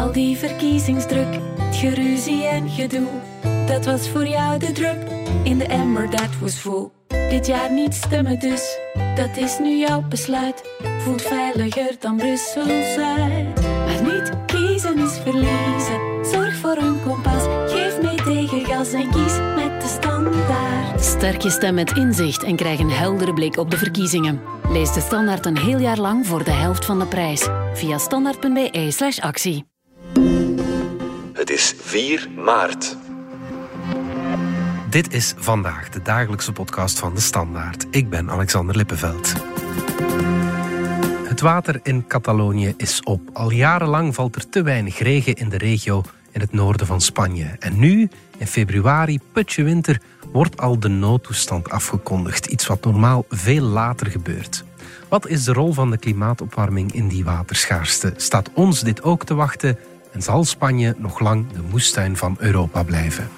Al die verkiezingsdruk, het geruzie en gedoe. Dat was voor jou de drup in de emmer, dat was vol. Dit jaar niet stemmen dus, dat is nu jouw besluit. Voelt veiliger dan Brussel-Zuid. Maar niet kiezen is verliezen. Zorg voor een kompas, geef mee tegen gas en kies met de standaard. Sterk je stem met inzicht en krijg een heldere blik op de verkiezingen. Lees de standaard een heel jaar lang voor de helft van de prijs. Via standaard.be slash actie. Het is 4 maart. Dit is vandaag de dagelijkse podcast van de Standaard. Ik ben Alexander Lippenveld. Het water in Catalonië is op. Al jarenlang valt er te weinig regen in de regio in het noorden van Spanje. En nu, in februari, putje winter, wordt al de noodtoestand afgekondigd. Iets wat normaal veel later gebeurt. Wat is de rol van de klimaatopwarming in die waterschaarste? Staat ons dit ook te wachten? En zal Spanje nog lang de moestuin van Europa blijven?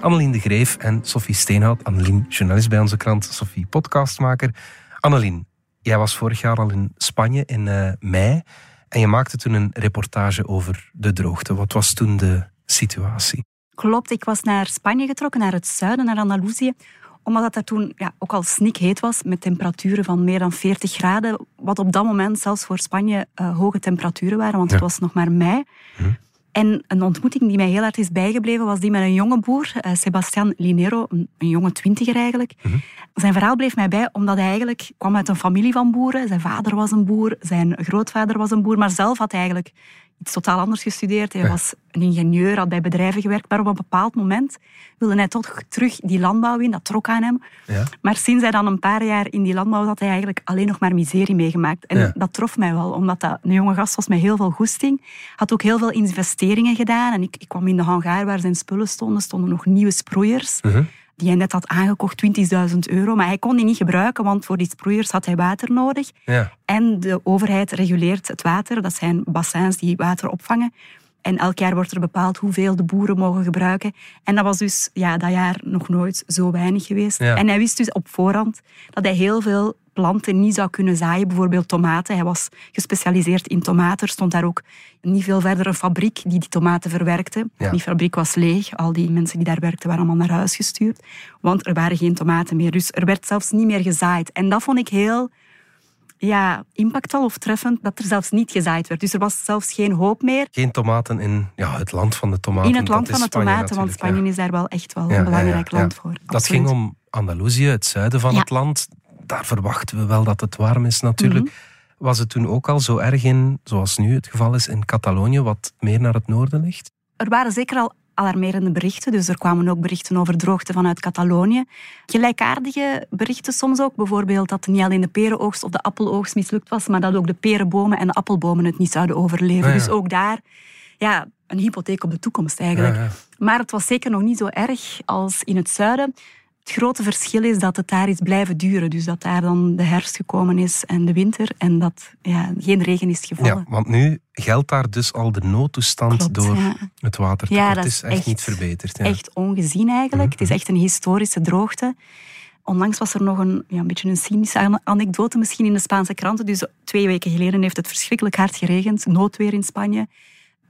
Annelien de Greef en Sophie Steenhout. Annelien, journalist bij onze krant, Sophie, podcastmaker. Annelien, jij was vorig jaar al in Spanje in uh, mei en je maakte toen een reportage over de droogte. Wat was toen de situatie? Klopt, ik was naar Spanje getrokken, naar het zuiden, naar Andalusië omdat het daar toen ja, ook al snikheet was, met temperaturen van meer dan 40 graden. Wat op dat moment zelfs voor Spanje uh, hoge temperaturen waren, want het was nog maar mei. Hm. En een ontmoeting die mij heel hard is bijgebleven was die met een jonge boer, uh, Sebastian Linero, een, een, jonge twintiger eigenlijk. Mhm. Zijn verhaal bleef mij bij omdat hij eigenlijk kwam uit een familie van boeren. Zijn vader was een boer, zijn grootvader was een boer, maar zelf had hij eigenlijk iets totaal anders gestudeerd. Hij was een ingenieur, had bij bedrijven gewerkt, maar op een bepaald moment wilde hij toch terug die landbouw in. Dat trok aan hem. Ja. Maar sinds hij dan een paar jaar in die landbouw had hij eigenlijk alleen nog maar miserie meegemaakt. En dat trof mij wel, omdat dat een jonge gast was met heel veel goesting. Had ook heel veel investeringen gedaan. En ik, ik kwam in de hangaar waar zijn spullen stonden, stonden nog nieuwe sproeiers. Uh die hij net had aangekocht, 20.000 euro. Maar hij kon die niet gebruiken, want voor die sproeiers had hij water nodig. Ja. En de overheid reguleert het water. Dat zijn bassins die water opvangen. En elk jaar wordt er bepaald hoeveel de boeren mogen gebruiken. En dat was dus ja, dat jaar nog nooit zo weinig geweest. En hij wist dus op voorhand dat hij heel veel planten niet zou kunnen zaaien. Bijvoorbeeld tomaten. Hij was gespecialiseerd in tomaten. Er stond daar ook niet veel verder een fabriek die die tomaten verwerkte. Die fabriek was leeg. Al die mensen die daar werkten waren allemaal naar huis gestuurd. Want er waren geen tomaten meer. Dus er werd zelfs niet meer gezaaid. En dat vond ik heel ja, impactvol of treffend dat er zelfs niet gezaaid werd. Dus er was zelfs geen hoop meer. Geen tomaten in ja, het land van de tomaten. In het land van de tomaten, want Spanje is daar wel echt wel een belangrijk land voor. Dat ging om Andalusië, het zuiden van het land daar verwachten we wel dat het warm is natuurlijk. Mhm. Was het toen ook al zo erg in, zoals nu het geval is in Catalonië, wat meer naar het noorden ligt? Er waren zeker al alarmerende berichten. Dus er kwamen ook berichten over droogte vanuit Catalonië. Gelijkaardige berichten soms ook. Bijvoorbeeld dat niet alleen de perenoogst of de appeloogst mislukt was, maar dat ook de perenbomen en de appelbomen het niet zouden overleven. Dus ook daar ja, een hypotheek op de toekomst eigenlijk. Maar het was zeker nog niet zo erg als in het zuiden. Het grote verschil is dat het daar is blijven duren. Dus dat daar dan de herfst gekomen is en de winter en dat ja, geen regen is gevallen. Ja, want nu geldt daar dus al de noodtoestand door het water. Ja, dat is echt, echt niet verbeterd. Ja. Echt ongezien eigenlijk. Het is echt een historische droogte. Onlangs was er nog een, ja, een beetje een cynische anekdote misschien in de Spaanse kranten. Dus twee weken geleden heeft het verschrikkelijk hard geregend. Noodweer in Spanje.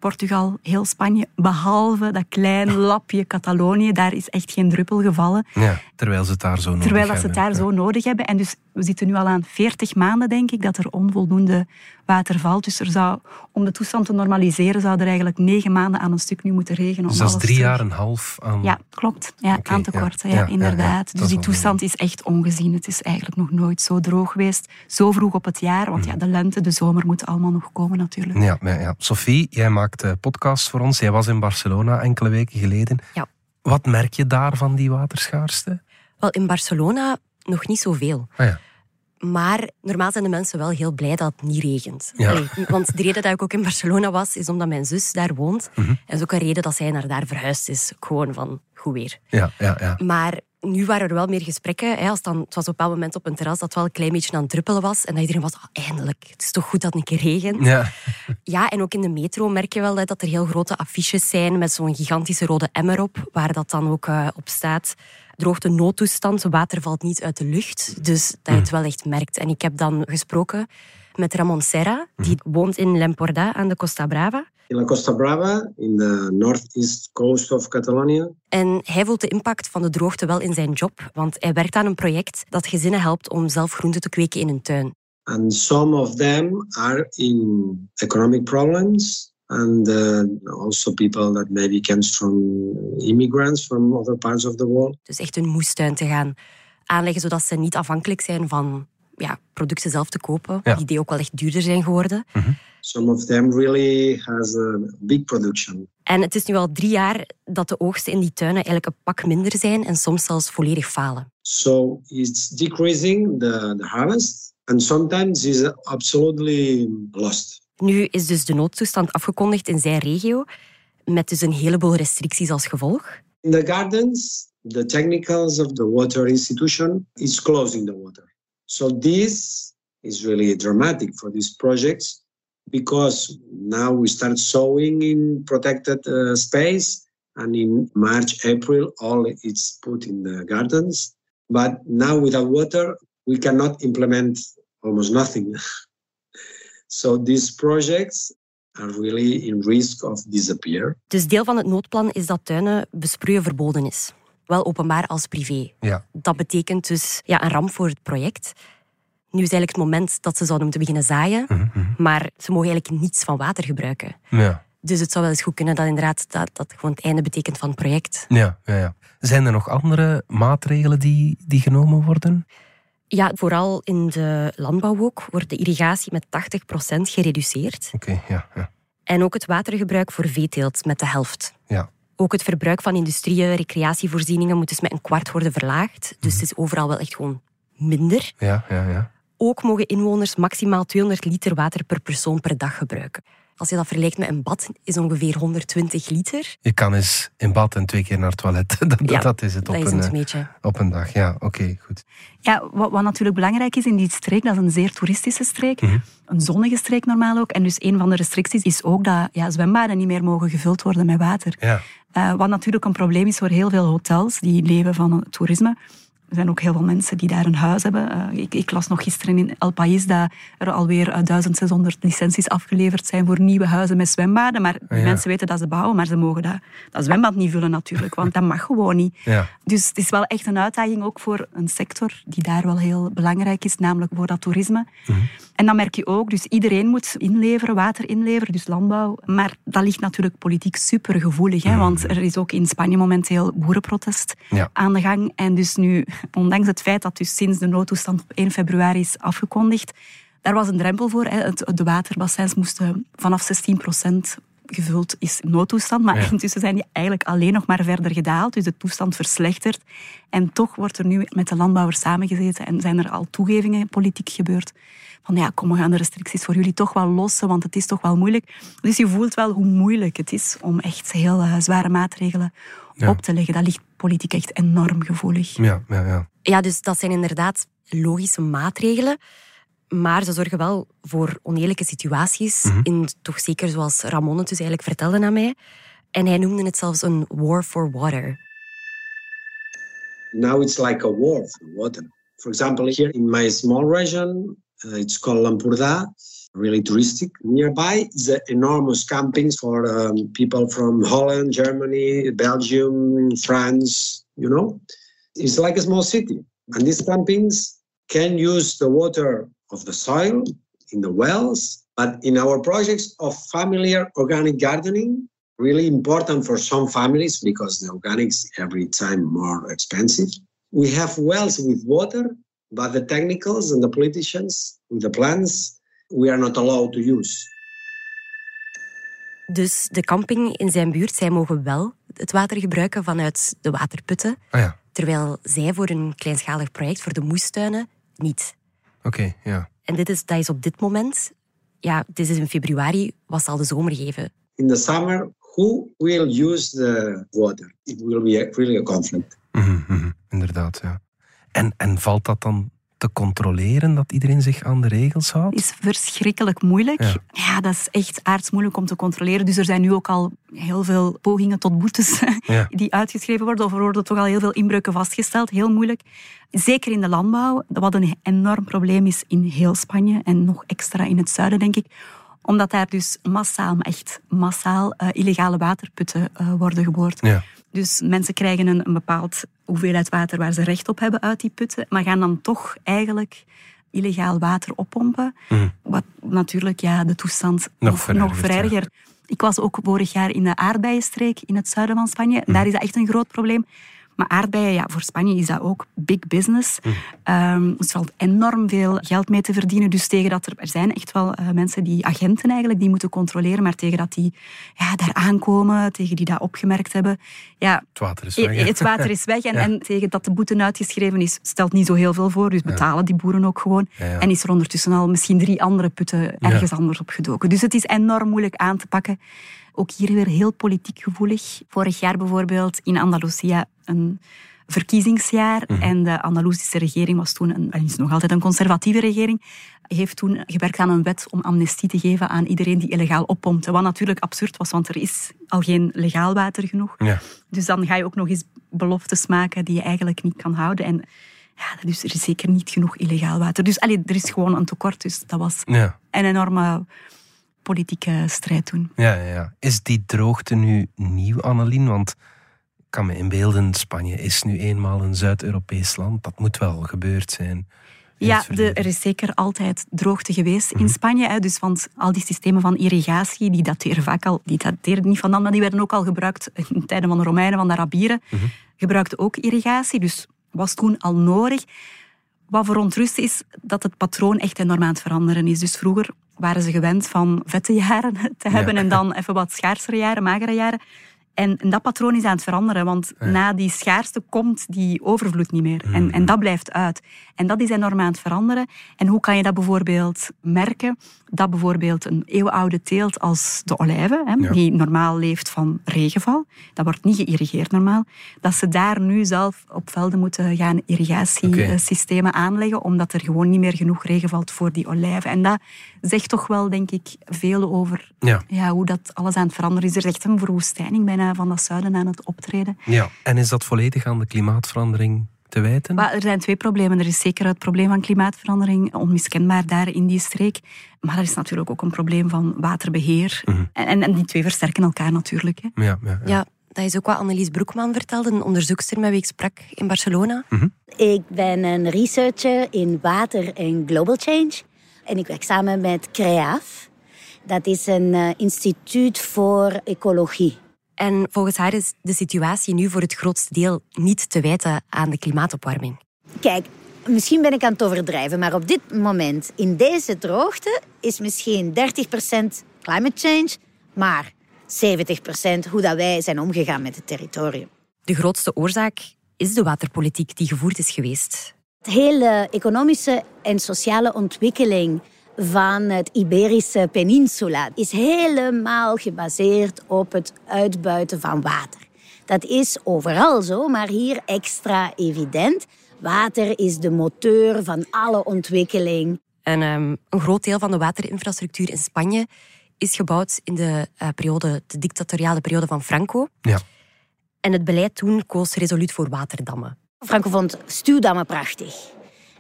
Portugal, heel Spanje, behalve dat kleine lapje Catalonië. Daar is echt geen druppel gevallen. Ja, terwijl ze het daar zo nodig terwijl hebben. Terwijl ze het daar zo nodig hebben. En dus we zitten nu al aan 40 maanden, denk ik, dat er onvoldoende water valt. Dus er zou, om de toestand te normaliseren, zou er eigenlijk negen maanden aan een stuk nu moeten regenen. Dus dat is drie jaar en een half aan... Ja, klopt. Ja, aan tekort, ja. ja, inderdaad. dus die toestand is echt ongezien. Het is eigenlijk nog nooit zo droog geweest. Zo vroeg op het jaar. Want ja, mhm. de lente, de zomer moeten allemaal nog komen natuurlijk. Ja, ja. Sophie, jij maakt podcasts voor ons. Jij was in Barcelona enkele weken geleden. Ja. Wat merk je daar van die waterschaarste? Wel, in Barcelona nog niet zoveel. Ah, ja. Maar normaal zijn de mensen wel heel blij dat het niet regent. want de reden dat ik ook in Barcelona was, is omdat mijn zus daar woont. Mhm. En dat is ook een reden dat zij naar daar verhuisd is. Gewoon van goed weer. Ja, ja, ja. Maar nu waren er wel meer gesprekken. Hè, als dan, het was op een moment op een terras dat wel een klein beetje aan het druppelen was. En dat iedereen was, oh, eindelijk, het is toch goed dat het een keer regent. Ja. ja, en ook in de metro merk je wel dat er heel grote affiches zijn met zo'n gigantische rode emmer op, waar dat dan ook uh, op staat. Droogte noodtoestand, water valt niet uit de lucht. Dus dat je het hmm. wel echt merkt. En ik heb dan gesproken met Ramon Serra, die hmm. woont in Lemporda aan de Costa Brava. In la Costa Brava, in de northeast coast of Catalonia. En hij voelt de impact van de droogte wel in zijn job, want hij werkt aan een project dat gezinnen helpt om zelf groenten te kweken in hun tuin. And some of them are in economic problems and uh, also people that maybe comes from immigrants from other parts of the world. Dus echt een moestuin te gaan aanleggen zodat ze niet afhankelijk zijn van ja, producten zelf te kopen, die ook wel echt duurder zijn geworden. Mm -hmm. Some of them really has a big production. En het is nu al drie jaar dat de oogsten in die tuinen eigenlijk een pak minder zijn en soms zelfs volledig falen. So it's decreasing the, the harvest and sometimes is absolutely lost. Nu is dus de noodtoestand afgekondigd in zijn regio met dus een heleboel restricties als gevolg. In the gardens, the technicals of the water institution is closing the water. So this is really dramatic for these projects because now we start sowing in protected uh, space and in March, April, all it's put in the gardens. But now without water, we cannot implement almost nothing. so these projects are really in risk of disappear. Dus deel van het noodplan is dat tuinen besproeien verboden is wel openbaar als privé. Ja. Dat betekent dus ja, een ramp voor het project. Nu is eigenlijk het moment dat ze zouden moeten beginnen zaaien, mhm, mhm. maar ze mogen eigenlijk niets van water gebruiken. Ja. Dus het zou wel eens goed kunnen dat inderdaad dat, dat gewoon het einde betekent van het project. Ja, ja, ja. Zijn er nog andere maatregelen die, die genomen worden? Ja, vooral in de landbouw ook wordt de irrigatie met 80% gereduceerd. Oké, ja, ja. En ook het watergebruik voor veeteelt met de helft. Ja. Ook het verbruik van industrieën, recreatievoorzieningen moet dus met een kwart worden verlaagd. Dus het is overal wel echt gewoon minder. Ja, ja, ja. Ook mogen inwoners maximaal 200 liter water per persoon per dag gebruiken. Als je dat vergelijkt met een bad, is ongeveer 120 liter. Je kan eens in bad en twee keer naar het toilet. Dat, ja, dat is het, op, is een, een beetje. op een dag. Ja, oké, goed. Ja, wat, wat, natuurlijk belangrijk is in die streek, dat is een zeer toeristische streek. Mhm. Een zonnige streek normaal ook. En dus een van de restricties is ook dat ja, zwembaden niet meer mogen gevuld worden met water. Ja. Uh, wat natuurlijk een probleem is voor heel veel hotels die leven van toerisme. Er zijn ook heel veel mensen die daar een huis hebben. Uh, ik, ik, las nog gisteren in El País dat er alweer 1600 licenties afgeleverd zijn voor nieuwe huizen met zwembaden. Maar die ah, mensen weten dat ze bouwen, maar ze mogen dat, dat zwembad niet vullen natuurlijk, want dat mag gewoon niet. Ja. Dus het is wel echt een uitdaging ook voor een sector die daar wel heel belangrijk is, namelijk voor dat toerisme. Mhm. En dan merk je ook, dus iedereen moet inleveren, water inleveren, dus landbouw. Maar dat ligt natuurlijk politiek super gevoelig, hè, mhm. want er is ook in Spanje momenteel boerenprotest aan de gang. En dus nu ondanks het feit dat dus sinds de noodtoestand op 1 februari is afgekondigd, daar was een drempel voor. Hè. De waterbassins moesten vanaf 16 procent gevuld is noodtoestand. Maar intussen zijn die eigenlijk alleen nog maar verder gedaald. Dus de toestand verslechtert. En toch wordt er nu met de landbouwers samengezeten en zijn er al toegevingen politiek gebeurd. Van ja, kom, we gaan de restricties voor jullie toch wel lossen, want het is toch wel moeilijk. Dus je voelt wel hoe moeilijk het is om echt heel uh, zware maatregelen op te leggen. Dat ligt politiek echt enorm gevoelig. Ja, ja, ja. ja, dus dat zijn inderdaad logische maatregelen. Maar ze zorgen wel voor oneerlijke situaties. Mhm. in, toch zeker zoals Ramon het dus eigenlijk vertelde aan mij. En hij noemde het zelfs een war for water. Now it's like a war for water. For example, here in my small region, uh, it's called Lampurda, really touristic. Nearby the enormous campings for um, people from Holland, Germany, Belgium, France, you know. It's like a small city. And these campings can use the water of the soil in the wells, but in our projects of familiar organic gardening, really important for some families because the organics every time more expensive. We have wells with water, but the technicals and the politicians with the plants we are not allowed to use. Dus de camping in zijn buurt, zij mogen wel het water gebruiken vanuit de waterputten. Ah ja. Terwijl zij voor een kleinschalig project, voor de moestuinen, niet. Oké, ja. En dit is, dat is op dit moment, ja, dit is in februari, wat zal de zomer geven? In the summer, who will use the water? It will be really a conflict. Mhm, mhm, inderdaad, ja. En, en valt dat dan te controleren dat iedereen zich aan de regels houdt? is verschrikkelijk moeilijk. Ja. Ja. dat is echt aardsmoeilijk om te controleren. Dus er zijn nu ook al heel veel pogingen tot boetes Ja. die uitgeschreven worden. Of er worden toch al heel veel inbreuken vastgesteld. Heel moeilijk. Zeker in de landbouw, wat een enorm probleem is in heel Spanje. En nog extra in het zuiden, denk ik omdat daar dus massaal, maar echt massaal, eh, illegale waterputten eh, worden geboord. Ja. Dus mensen krijgen een, een bepaald hoeveelheid water waar ze recht op hebben uit die putten, maar gaan dan toch eigenlijk illegaal water oppompen. Wat natuurlijk ja, de toestand Nog verergert. Ik was ook vorig jaar in de aardbeienstreek in het zuiden van Spanje. Daar is dat echt een groot probleem. Maar aardbeien, ja, voor Spanje is dat ook big business. Ehm, er valt enorm veel geld mee te verdienen. Dus tegen dat er, er zijn echt wel eh, mensen die, agenten eigenlijk, die moeten controleren. Maar tegen dat die ja, daar aankomen, tegen die dat opgemerkt hebben. Ja, Het water is weg. hè? het water is weg. En, en tegen dat de boete uitgeschreven is, stelt niet zo heel veel voor. Dus betalen die boeren ook gewoon. Ja. En is er ondertussen al misschien drie andere putten ergens anders opgedoken. Dus het is enorm moeilijk aan te pakken. Ook hier weer heel politiek gevoelig. Vorig jaar bijvoorbeeld in Andalusia een verkiezingsjaar. Mhm. En de Andalusische regering was toen, een, en is nog altijd een conservatieve regering, heeft toen gewerkt aan een wet om amnestie te geven aan iedereen die illegaal oppompte. Wat natuurlijk absurd was, want er is al geen legaal water genoeg. Ja. Dus dan ga je ook nog eens beloftes maken die je eigenlijk niet kan houden. En ja, dus er is zeker niet genoeg illegaal water. Dus allee, er is gewoon een tekort. Dus dat was Ja. een enorme politieke strijd toen. Ja, ja. Is die droogte nu nieuw, Annelien? Want ik kan me inbeelden, Spanje is nu eenmaal een Zuid-Europees land. Dat moet wel gebeurd zijn. Ja, de, er is zeker altijd droogte geweest in Spanje. Hè, dus, want al die systemen van irrigatie, die dateren vaak al, die dateren niet van dan, maar die werden ook al gebruikt in tijden van de Romeinen, van de Arabieren. Gebruikten ook irrigatie, dus was toen al nodig. Wat verontrust is dat het patroon echt enorm aan het veranderen is. Dus vroeger waren ze gewend van vette jaren te hebben en dan even wat schaarsere jaren, magere jaren. En, en dat patroon is aan het veranderen, want na die schaarste komt die overvloed niet meer. En, en dat blijft uit. En dat is enorm aan het veranderen. En hoe kan je dat bijvoorbeeld merken? Dat bijvoorbeeld een eeuwenoude teelt als de olijve, hè, Ja. die normaal leeft van regenval, dat wordt niet geïrrigeerd normaal, dat ze daar nu zelf op velden moeten gaan irrigatiesystemen aanleggen, omdat er gewoon niet meer genoeg regen valt voor die olijven. En dat zegt toch wel, denk ik, veel over Ja. ja, hoe dat alles aan het veranderen is. Er is echt een verwoestijning bijna van dat zuiden aan het optreden. Ja. En is dat volledig aan de klimaatverandering te wijten? Maar er zijn twee problemen. Er is zeker het probleem van klimaatverandering, onmiskenbaar daar in die streek. Maar er is natuurlijk ook een probleem van waterbeheer. en, en, en die twee versterken elkaar natuurlijk. Hè. Ja, ja, ja. Ja, dat is ook wat Annelies Broekman vertelde, een onderzoekster met wie ik sprak in Barcelona. Ik ben een researcher in water en global change. En ik werk samen met CREAF. Dat is een eh, instituut voor ecologie. En volgens haar is de situatie nu voor het grootste deel niet te wijten aan de klimaatopwarming. Kijk, misschien ben ik aan het overdrijven, maar op dit moment, in deze droogte, is misschien 30% climate change, maar 70% hoe dat wij zijn omgegaan met het territorium. De grootste oorzaak is de waterpolitiek die gevoerd is geweest. De hele economische en sociale ontwikkeling van het Iberische peninsula is helemaal gebaseerd op het uitbuiten van water. Dat is overal zo, maar hier extra evident. Water is de motor van alle ontwikkeling. En ehm, een groot deel van de waterinfrastructuur in Spanje is gebouwd in de, eh, periode, de dictatoriale periode van Franco. Ja. En het beleid toen koos resoluut voor waterdammen. Franco vond stuwdammen prachtig.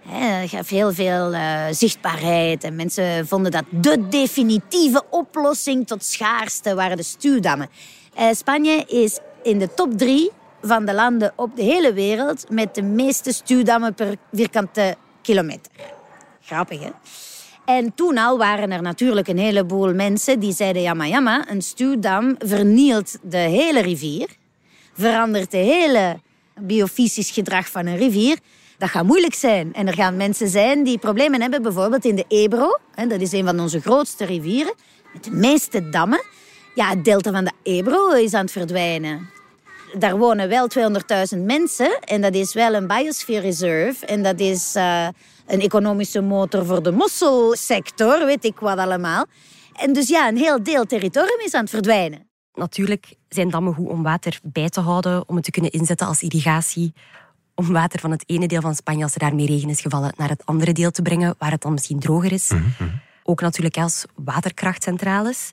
Hij gaf heel veel eh, zichtbaarheid en mensen vonden dat de definitieve oplossing tot schaarste waren de stuwdammen. Eh, Spanje is in de top drie van de landen op de hele wereld met de meeste stuwdammen per vierkante kilometer. Grappig, hè? En toen al waren er natuurlijk een heleboel mensen die zeiden... ja, maar ja, maar een stuwdam vernielt de hele rivier verandert het hele biofysisch gedrag van een rivier. Dat gaat moeilijk zijn. En er gaan mensen zijn die problemen hebben, bijvoorbeeld in de Ebro. hè, Dat is een van onze grootste rivieren, met de meeste dammen. Ja, het delta van de Ebro is aan het verdwijnen. Daar wonen wel 200.000 mensen en dat is wel een biosphere reserve. En dat is eh, een economische motor voor de mosselsector, weet ik wat allemaal. En dus ja, een heel deel territorium is aan het verdwijnen. Natuurlijk zijn dammen goed om water bij te houden, om het te kunnen inzetten als irrigatie. Om water van het ene deel van Spanje, als er daar meer regen is gevallen, naar het andere deel te brengen, waar het dan misschien droger is. Ook natuurlijk als waterkrachtcentrales.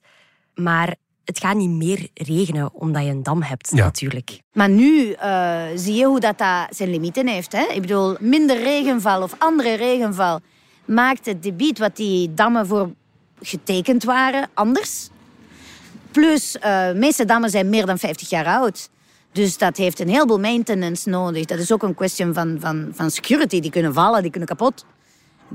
Maar het gaat niet meer regenen omdat je een dam hebt, Ja. natuurlijk. Maar nu eh, zie je hoe dat, dat zijn limieten heeft. Hè? Ik bedoel, minder regenval of andere regenval maakt het gebied wat die dammen voor getekend waren anders. Plus, eh, de meeste dammen zijn meer dan 50 jaar oud. Dus dat heeft een heleboel maintenance nodig. Dat is ook een kwestie van, van, van security. Die kunnen vallen, die kunnen kapot.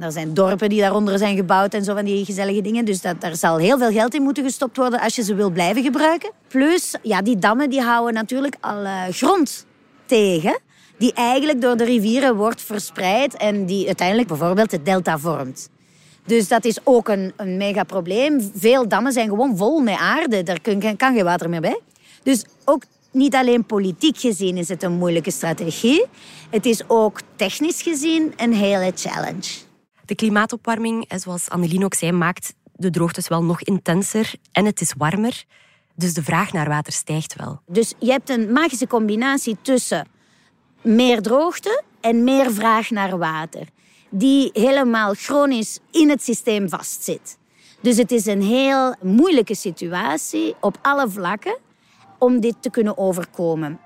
Er zijn dorpen die daaronder zijn gebouwd en zo van die gezellige dingen. Dus dat, daar zal heel veel geld in moeten gestopt worden als je ze wil blijven gebruiken. Plus, ja, die dammen die houden natuurlijk al eh, grond tegen. Die eigenlijk door de rivieren wordt verspreid en die uiteindelijk bijvoorbeeld het delta vormt. Dus dat is ook een, een mega probleem. Veel dammen zijn gewoon vol met aarde. Daar kun- kan geen water meer bij. Dus ook niet alleen politiek gezien is het een moeilijke strategie. Het is ook technisch gezien een hele challenge. De klimaatopwarming, eh, zoals Annelien ook zei, maakt de droogtes wel nog intenser en het is warmer. Dus de vraag naar water stijgt wel. Dus je hebt een magische combinatie tussen meer droogte en meer vraag naar water. Die helemaal chronisch in het systeem vastzit. Dus het is een heel moeilijke situatie op alle vlakken om dit te kunnen overkomen.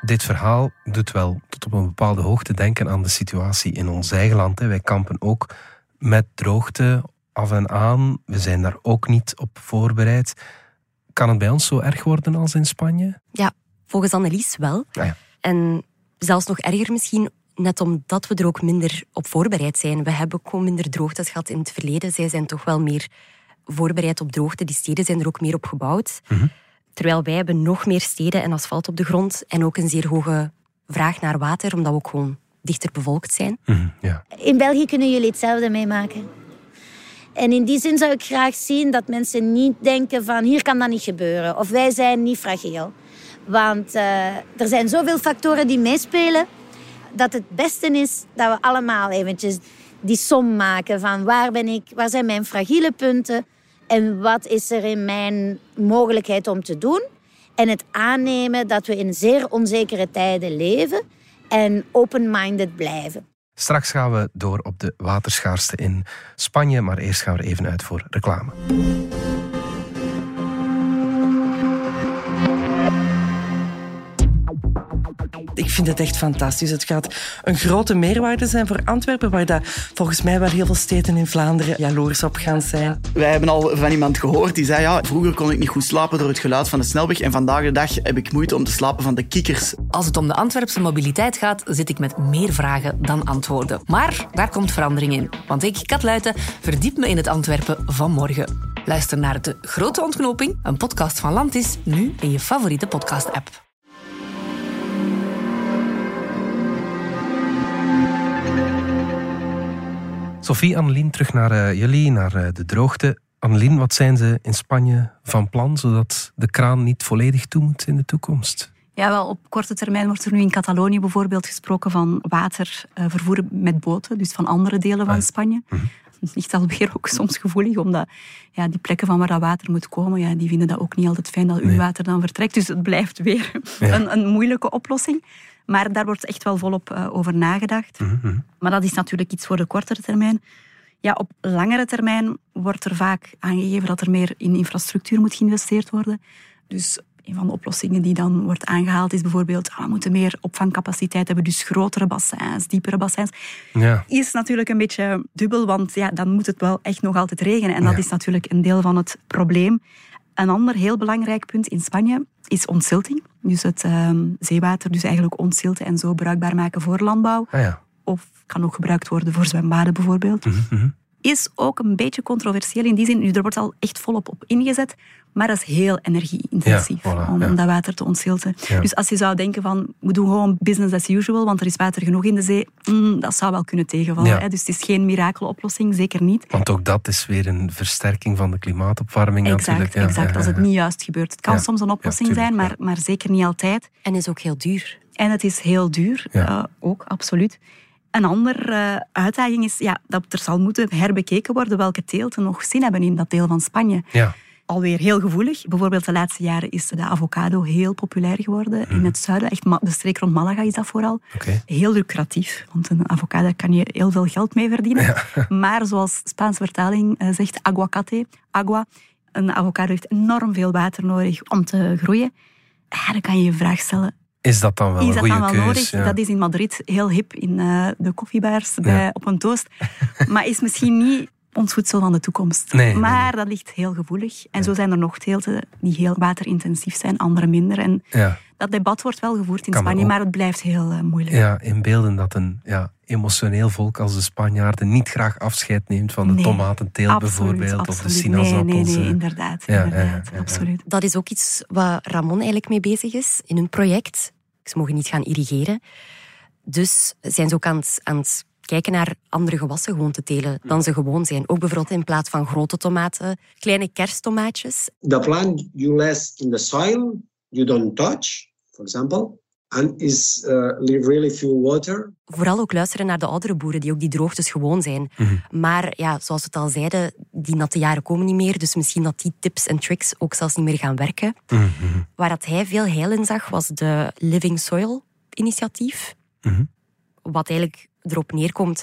Dit verhaal doet wel tot op een bepaalde hoogte denken aan de situatie in ons eigen land. Wij kampen ook met droogte af en aan. We zijn daar ook niet op voorbereid. Kan het bij ons zo erg worden als in Spanje? Ja, volgens Annelies wel. Ah ja. En zelfs nog erger misschien, net omdat we er ook minder op voorbereid zijn. We hebben ook gewoon minder droogtes gehad in het verleden. Zij zijn toch wel meer voorbereid op droogte. Die steden zijn er ook meer op gebouwd. Terwijl wij hebben nog meer steden en asfalt op de grond. En ook een zeer hoge vraag naar water, omdat we ook gewoon dichter bevolkt zijn. Mhm, ja. In België kunnen jullie hetzelfde meemaken. En in die zin zou ik graag zien dat mensen niet denken van hier kan dat niet gebeuren. Of wij zijn niet fragiel. Want eh, er zijn zoveel factoren die meespelen. Dat het beste is dat we allemaal eventjes die som maken van waar ben ik, waar zijn mijn fragiele punten en wat is er in mijn mogelijkheid om te doen. En het aannemen dat we in zeer onzekere tijden leven en open-minded blijven. Straks gaan we door op de waterschaarste in Spanje, maar eerst gaan we even uit voor reclame. Ik vind het echt fantastisch. Het gaat een grote meerwaarde zijn voor Antwerpen, waar dat volgens mij wel heel veel steden in Vlaanderen jaloers op gaan zijn. Wij hebben al van iemand gehoord die zei, ja, vroeger kon ik niet goed slapen door het geluid van de snelweg en vandaag de dag heb ik moeite om te slapen van de kikkers. Als het om de Antwerpse mobiliteit gaat, zit ik met meer vragen dan antwoorden. Maar daar komt verandering in. Want ik, Kat Luiten, verdiep me in het Antwerpen van morgen. Luister naar De Grote Ontknoping, een podcast van Landis, nu in je favoriete podcast-app. Sophie, Annelien, terug naar eh, jullie, naar eh, de droogte. Annelien, wat zijn ze in Spanje van plan, zodat de kraan niet volledig toe moet in de toekomst? Ja, wel, op korte termijn wordt er nu in Catalonië bijvoorbeeld gesproken van water eh, vervoeren met boten, dus van andere delen van Spanje. Dat ligt alweer ook soms gevoelig, omdat ja, die plekken van waar dat water moet komen, ja, die vinden dat ook niet altijd fijn dat uw water dan vertrekt. Dus het blijft weer Ja. een, een moeilijke oplossing. Maar daar wordt echt wel volop eh, over nagedacht. Maar dat is natuurlijk iets voor de kortere termijn. Ja, op langere termijn wordt er vaak aangegeven dat er meer in infrastructuur moet geïnvesteerd worden. Dus een van de oplossingen die dan wordt aangehaald is bijvoorbeeld ah, we moeten meer opvangcapaciteit hebben, dus grotere bassins, diepere bassins. Ja. Is natuurlijk een beetje dubbel, want ja, dan moet het wel echt nog altijd regenen. En dat Ja. is natuurlijk een deel van het probleem. Een ander heel belangrijk punt in Spanje is ontzilting. Dus het ehm, zeewater dus eigenlijk ontzilten en zo bruikbaar maken voor landbouw. Ah ja. Of kan ook gebruikt worden voor zwembaden bijvoorbeeld. Mhm, Is ook een beetje controversieel in die zin. Nu, er wordt al echt volop op ingezet. Maar dat is heel energieintensief Ja, voilà, om, ja. dat water te ontzilten. Ja. Dus als je zou denken van, we doen gewoon business as usual, want er is water genoeg in de zee, mm, dat zou wel kunnen tegenvallen. Ja. Hè? Dus het is geen mirakeloplossing, zeker niet. Want ook dat is weer een versterking van de klimaatopwarming Exact, natuurlijk. Ja, exact ja, als het ja. niet juist gebeurt. Het kan Ja. soms een oplossing Ja, tuurlijk, zijn, maar, maar zeker niet altijd. En is ook heel duur. En het is heel duur, Ja. eh, ook, absoluut. Een andere uitdaging is ja, dat er zal moeten herbekeken worden welke teelten nog zin hebben in dat deel van Spanje. Ja. Alweer heel gevoelig. Bijvoorbeeld de laatste jaren is de avocado heel populair geworden in het zuiden. Echt de streek rond Malaga is dat vooral. Heel lucratief, want een avocado kan je heel veel geld mee verdienen. Maar zoals Spaanse vertaling eh, zegt, aguacate, agua, een avocado heeft enorm veel water nodig om te groeien. Ja, dan kan je je vraag stellen, Is dat dan wel is een dat goede dan wel nodig? Ja. Dat is in Madrid heel hip, in eh, de koffiebars bij, op een toast. maar is misschien niet ons voedsel van de toekomst. Nee, nee, maar dat ligt heel gevoelig. En zo zijn er nog teelten die heel waterintensief zijn, andere minder. En Ja. dat debat wordt wel gevoerd in Kan Spanje, ook- maar het blijft heel eh, moeilijk. Ja, in beelden dat een ja, emotioneel volk als de Spanjaarden niet graag afscheid neemt van de Nee, tomatenteelt absoluut, bijvoorbeeld, of de sinaasappels. Nee, nee, nee, eh. inderdaad. Inderdaad ja, ja. absoluut. Dat is ook iets waar Ramon eigenlijk mee bezig is in hun project. Ze mogen niet gaan irrigeren. Dus zijn ze ook aan het, aan het kijken naar andere gewassen gewoon te telen dan ze gewoon zijn. Ook bijvoorbeeld in plaats van grote tomaten, kleine kersttomaatjes. The plant you less in the soil, you don't touch, for example, and is uh, leave really few water. Vooral ook luisteren naar de oudere boeren die ook die droogtes gewoon zijn. Maar ja, zoals we het al zeiden, die natte jaren komen niet meer. Dus misschien dat die tips en tricks ook zelfs niet meer gaan werken. Waar dat hij veel heil in zag, was de Living Soil initiatief. Wat eigenlijk erop neerkomt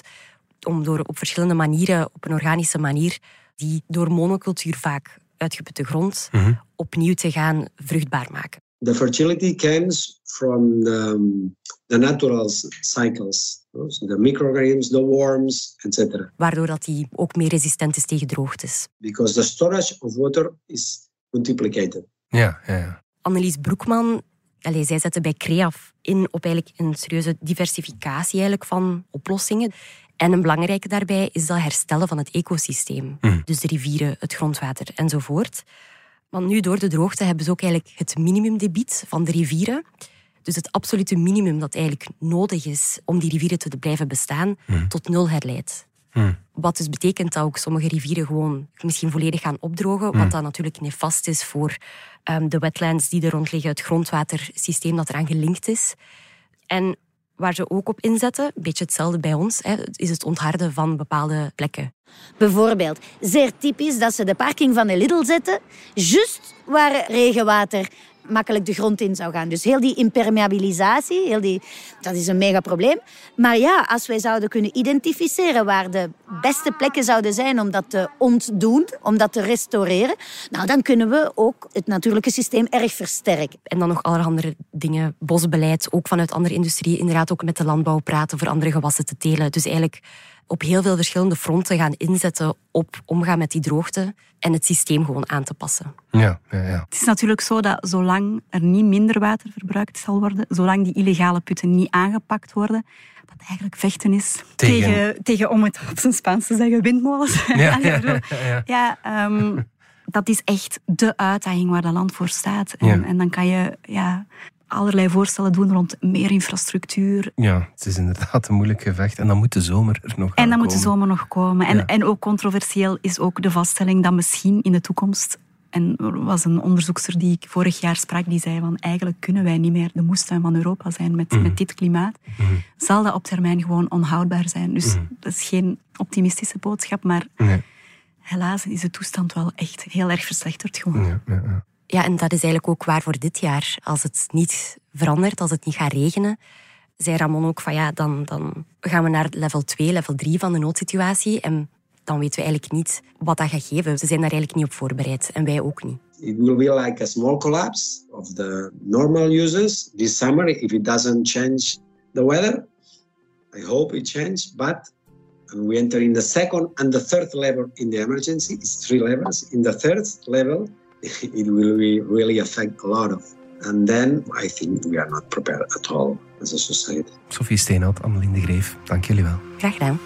om door op verschillende manieren, op een organische manier, die door monocultuur vaak uitgeputte grond opnieuw te gaan vruchtbaar maken. The fertility comes from the, um, the natural cycles, so the microorganisms, the worms, etc. Waardoor dat die ook meer resistent is tegen droogtes. Because the storage of water is multiplicated. Ja, ja, ja. Annelies Broekman, allee, zij zette bij CREAF in op eigenlijk een serieuze diversificatie eigenlijk van oplossingen. En een belangrijke daarbij is dat herstellen van het ecosysteem. Dus de rivieren, het grondwater enzovoort. Want nu door de droogte hebben ze ook eigenlijk het minimumdebiet van de rivieren. Dus het absolute minimum dat eigenlijk nodig is om die rivieren te blijven bestaan, tot nul herleid. Wat dus betekent dat ook sommige rivieren gewoon misschien volledig gaan opdrogen. Wat dan natuurlijk nefast is voor ehm, de wetlands die er rond liggen, het grondwatersysteem dat eraan gelinkt is. En waar ze ook op inzetten, een beetje hetzelfde bij ons, hè, is het ontharden van bepaalde plekken. Bijvoorbeeld, zeer typisch dat ze de parking van de Lidl zetten, juist waar regenwater makkelijk de grond in zou gaan. Dus heel die impermeabilisatie, heel die, dat is een mega probleem. Maar ja, als wij zouden kunnen identificeren waar de beste plekken zouden zijn om dat te ontdoen, om dat te restaureren, nou, dan kunnen we ook het natuurlijke systeem erg versterken. En dan nog allerhande dingen, bosbeleid, ook vanuit andere industrieën, inderdaad ook met de landbouw praten voor andere gewassen te telen. Dus eigenlijk op heel veel verschillende fronten gaan inzetten op omgaan met die droogte en het systeem gewoon aan te passen. Ja, ja, ja. Het is natuurlijk zo dat zolang er niet minder water verbruikt zal worden, zolang die illegale putten niet aangepakt worden, dat eigenlijk vechten is Tegen- tegen, tegen, om het op zijn Spaans te zeggen, windmolens. Ja, ja, ik bedoel, ja, ja. ja, ehm, dat is echt de uitdaging waar dat land voor staat. En, Ja. en dan kan je ja, allerlei voorstellen doen rond meer infrastructuur. Ja, het is inderdaad een moeilijk gevecht. En dan moet de zomer er nog En dan moet de zomer nog komen. En, Ja. en ook controversieel is ook de vaststelling dat misschien in de toekomst... En er was een onderzoekster die ik vorig jaar sprak, die zei van eigenlijk kunnen wij niet meer de moestuin van Europa zijn met, Mhm. met dit klimaat. Zal dat op termijn gewoon onhoudbaar zijn. Dus dat is geen optimistische boodschap, maar Mhm. Nee. helaas is de toestand wel echt heel erg verslechterd gewoon. Ja, ja, ja. Ja, en dat is eigenlijk ook waar voor dit jaar. Als het niet verandert, als het niet gaat regenen, zei Ramon ook van ja, dan, dan gaan we naar level 2, level 3 van de noodsituatie. En dan weten we eigenlijk niet wat dat gaat geven. Ze zijn daar eigenlijk niet op voorbereid. En wij ook niet. It will be like a small collapse of the normal uses this summer if it doesn't change the weather. I hope it changes, but we enter in the second and the third level in the emergency, it's three levels. In the third level, it will be really affect a lot of. And then I think we are not prepared at all as a society. Sophie Steenhout, Annelien de Greef, dank jullie wel. Graag gedaan.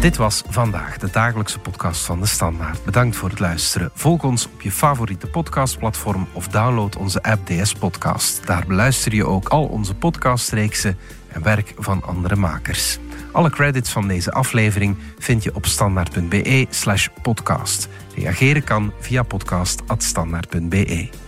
Dit was vandaag de dagelijkse podcast van de Standaard. Bedankt voor het luisteren. Volg ons op je favoriete podcastplatform of download onze app DS Podcast. Daar beluister je ook al onze podcastreeksen en werk van andere makers. Alle credits van deze aflevering vind je op standaard.be slash podcast. Reageren kan via podcast.standaard.be.